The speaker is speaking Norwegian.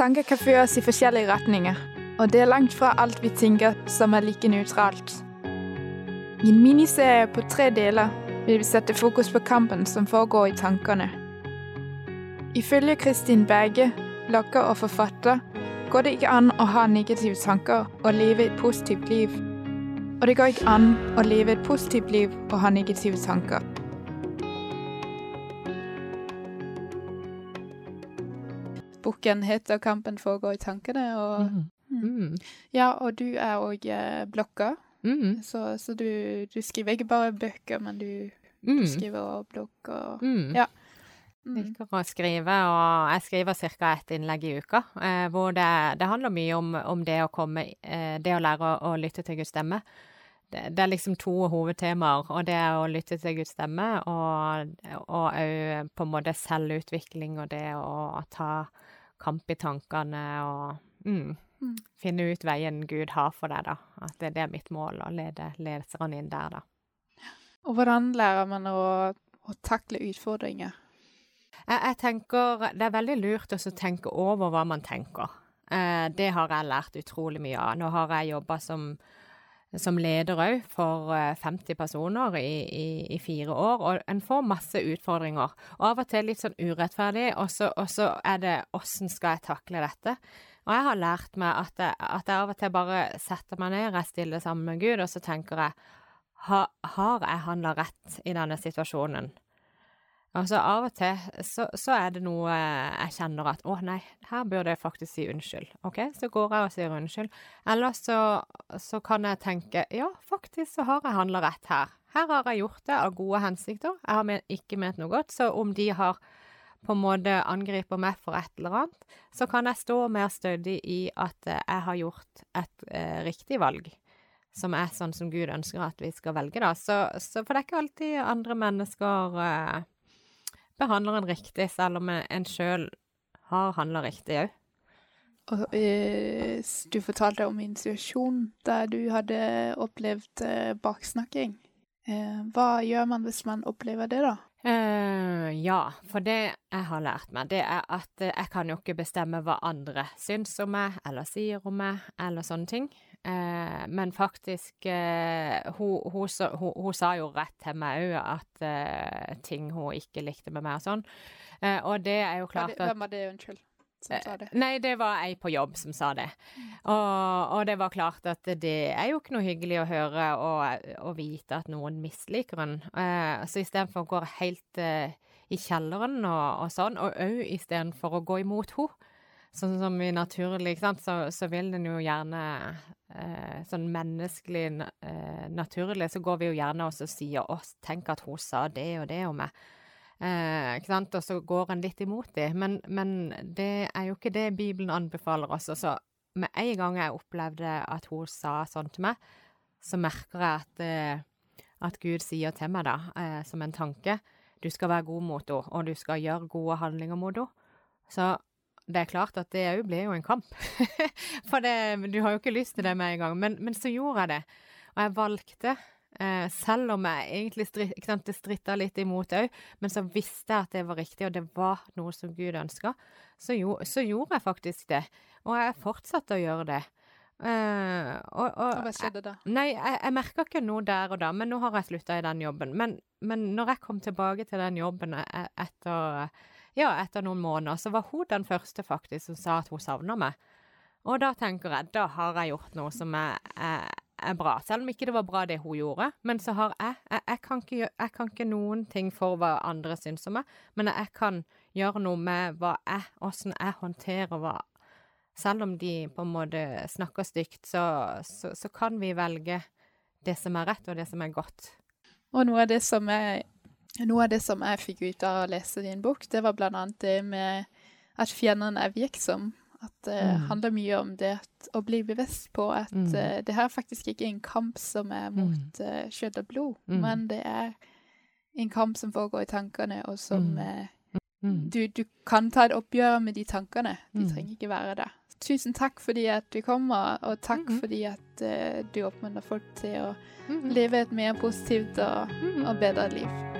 Tanker kan føre oss i forskjellige retninger, og det er langt fra alt vi tenker som er like nøytralt. I en miniserie på tre deler vil vi sette fokus på kampen som foregår i tankene. Ifølge Kristin Berge, blogger og forfatter, går det ikke an å ha negative tanker og leve et positivt liv. Og det går ikke an å leve et positivt liv og ha negative tanker. Boken heter 'Kampen foregår i tankene', og, Mm. Mm. ja, og du er òg blogger. Mm. Så, så du, du skriver ikke bare bøker, men du, Mm. du skriver og blogg og Mm. Ja. Mm. liker å skrive, og jeg skriver ca. ett innlegg i uka. Eh, hvor det, det handler mye om, om det å komme eh, Det å lære å, å lytte til Guds stemme. Det, det er liksom to hovedtemaer, og det er å lytte til Guds stemme, og òg på en måte selvutvikling og det å ta kamp i tankene og mm, Mm. finne ut veien Gud har for deg, da. At det, det er mitt mål, å lede leserne inn der, da. Og hvordan lærer man å, å takle utfordringer? Jeg, jeg tenker Det er veldig lurt å tenke over hva man tenker. Eh, det har jeg lært utrolig mye av. Nå har jeg jobba som, som leder òg for eh, 50 personer i, i, i, fire år, og en får masse utfordringer. Og av og til litt sånn urettferdig, og så, er det åssen skal jeg takle dette? Og jeg har lært meg at jeg, at jeg av og til bare setter meg ned, jeg stiller sammen med Gud, og så tenker jeg ha, Har jeg handla rett i denne situasjonen? Altså Av og til så, så, er det noe jeg kjenner at å nei, her burde jeg faktisk si unnskyld. Ok, så går jeg og sier unnskyld. Eller så, så kan jeg tenke ja, faktisk så har jeg handla rett her. Her har jeg gjort det av gode hensikter. Jeg har ikke ment noe godt. Så om de har på en måte angriper meg for et eller annet, så kan jeg stå mer stødig i at jeg har gjort et eh, riktig valg. Som er sånn som Gud ønsker at vi skal velge, da. Så, så for det er ikke alltid andre mennesker eh, behandler en riktig, selv om en sjøl har handla riktig òg. Og eh, du fortalte om en situasjon der du hadde opplevd eh, baksnakking. Eh, hva gjør man hvis man opplever det, da? Uh, ja, for det jeg har lært meg, det er at jeg kan jo ikke bestemme hva andre syns om meg, eller sier om meg, eller sånne ting. Uh, men faktisk eh, hun, hun, hun, hun, sa jo rett til meg òg at ting hun ikke likte med meg og sånn. og det er jo klart at Hvem var det, unnskyld? Sa det? Nei, det var ei på jobb som sa det. Og, og, det var klart at det er jo ikke noe hyggelig å høre og, og vite at noen misliker en. Uh, så istedenfor å gå helt uh, i kjelleren og, og sånn, og òg istedenfor å gå imot henne, sånn som vi naturlig, ikke sant, så, så vil en jo gjerne uh, sånn menneskelig naturlig, så går vi jo gjerne og sier oss, tenk at hun sa det og det om meg. Eh, ikke sant? Og så går en litt imot dem. Men, men, det er jo ikke det Bibelen anbefaler oss. Så med en gang jeg opplevde at hun sa sånn til meg, så merker jeg at, eh, at Gud sier til meg, da, eh, som en tanke, du skal være god mot henne, og du skal gjøre gode handlinger mot henne. Så det er klart at det òg blir jo en kamp. For det, du har jo ikke lyst til det med en gang. Men, men så gjorde jeg det. Og jeg valgte Eh, selv om jeg egentlig stri, sant, stritta litt imot òg, men så visste jeg at det var riktig, og det var noe som Gud ønska, så, så, gjorde jeg faktisk det. Og jeg fortsatte å gjøre det. Eh, og, og, Hva skjedde da? Nei, jeg, jeg merka ikke noe der og da, men nå har jeg slutta i den jobben. Men, men når jeg kom tilbake til den jobben e, etter, ja, etter noen måneder, så var hun den første faktisk som sa at hun savna meg. Og da tenker jeg, da har jeg gjort noe som er, er er bra. Selv om ikke det var bra det hun gjorde. Men så har jeg Jeg, jeg, kan, ikke, jeg kan, ikke, noen ting for hva andre syns om meg, men jeg kan gjøre noe med hva jeg, åssen jeg håndterer hva Selv om de på en måte snakker stygt, så, så, så, kan vi velge det som er rett, og det som er godt. Og noe av det som jeg, noe av det som jeg fikk ut av å lese din bok, det var annet det med at fienden er virksom. At det mm. handler mye om det å bli bevisst på at mm. uh, det her faktisk ikke er en kamp som er mot uh, kjøtt og blod, mm. men det er en kamp som foregår i tankene, og som uh, du, du, kan ta et oppgjør med de tankene. De trenger ikke være der. Tusen takk fordi at du kommer, og takk fordi at du oppmuntrer folk til å leve et mer positivt og, og bedre liv.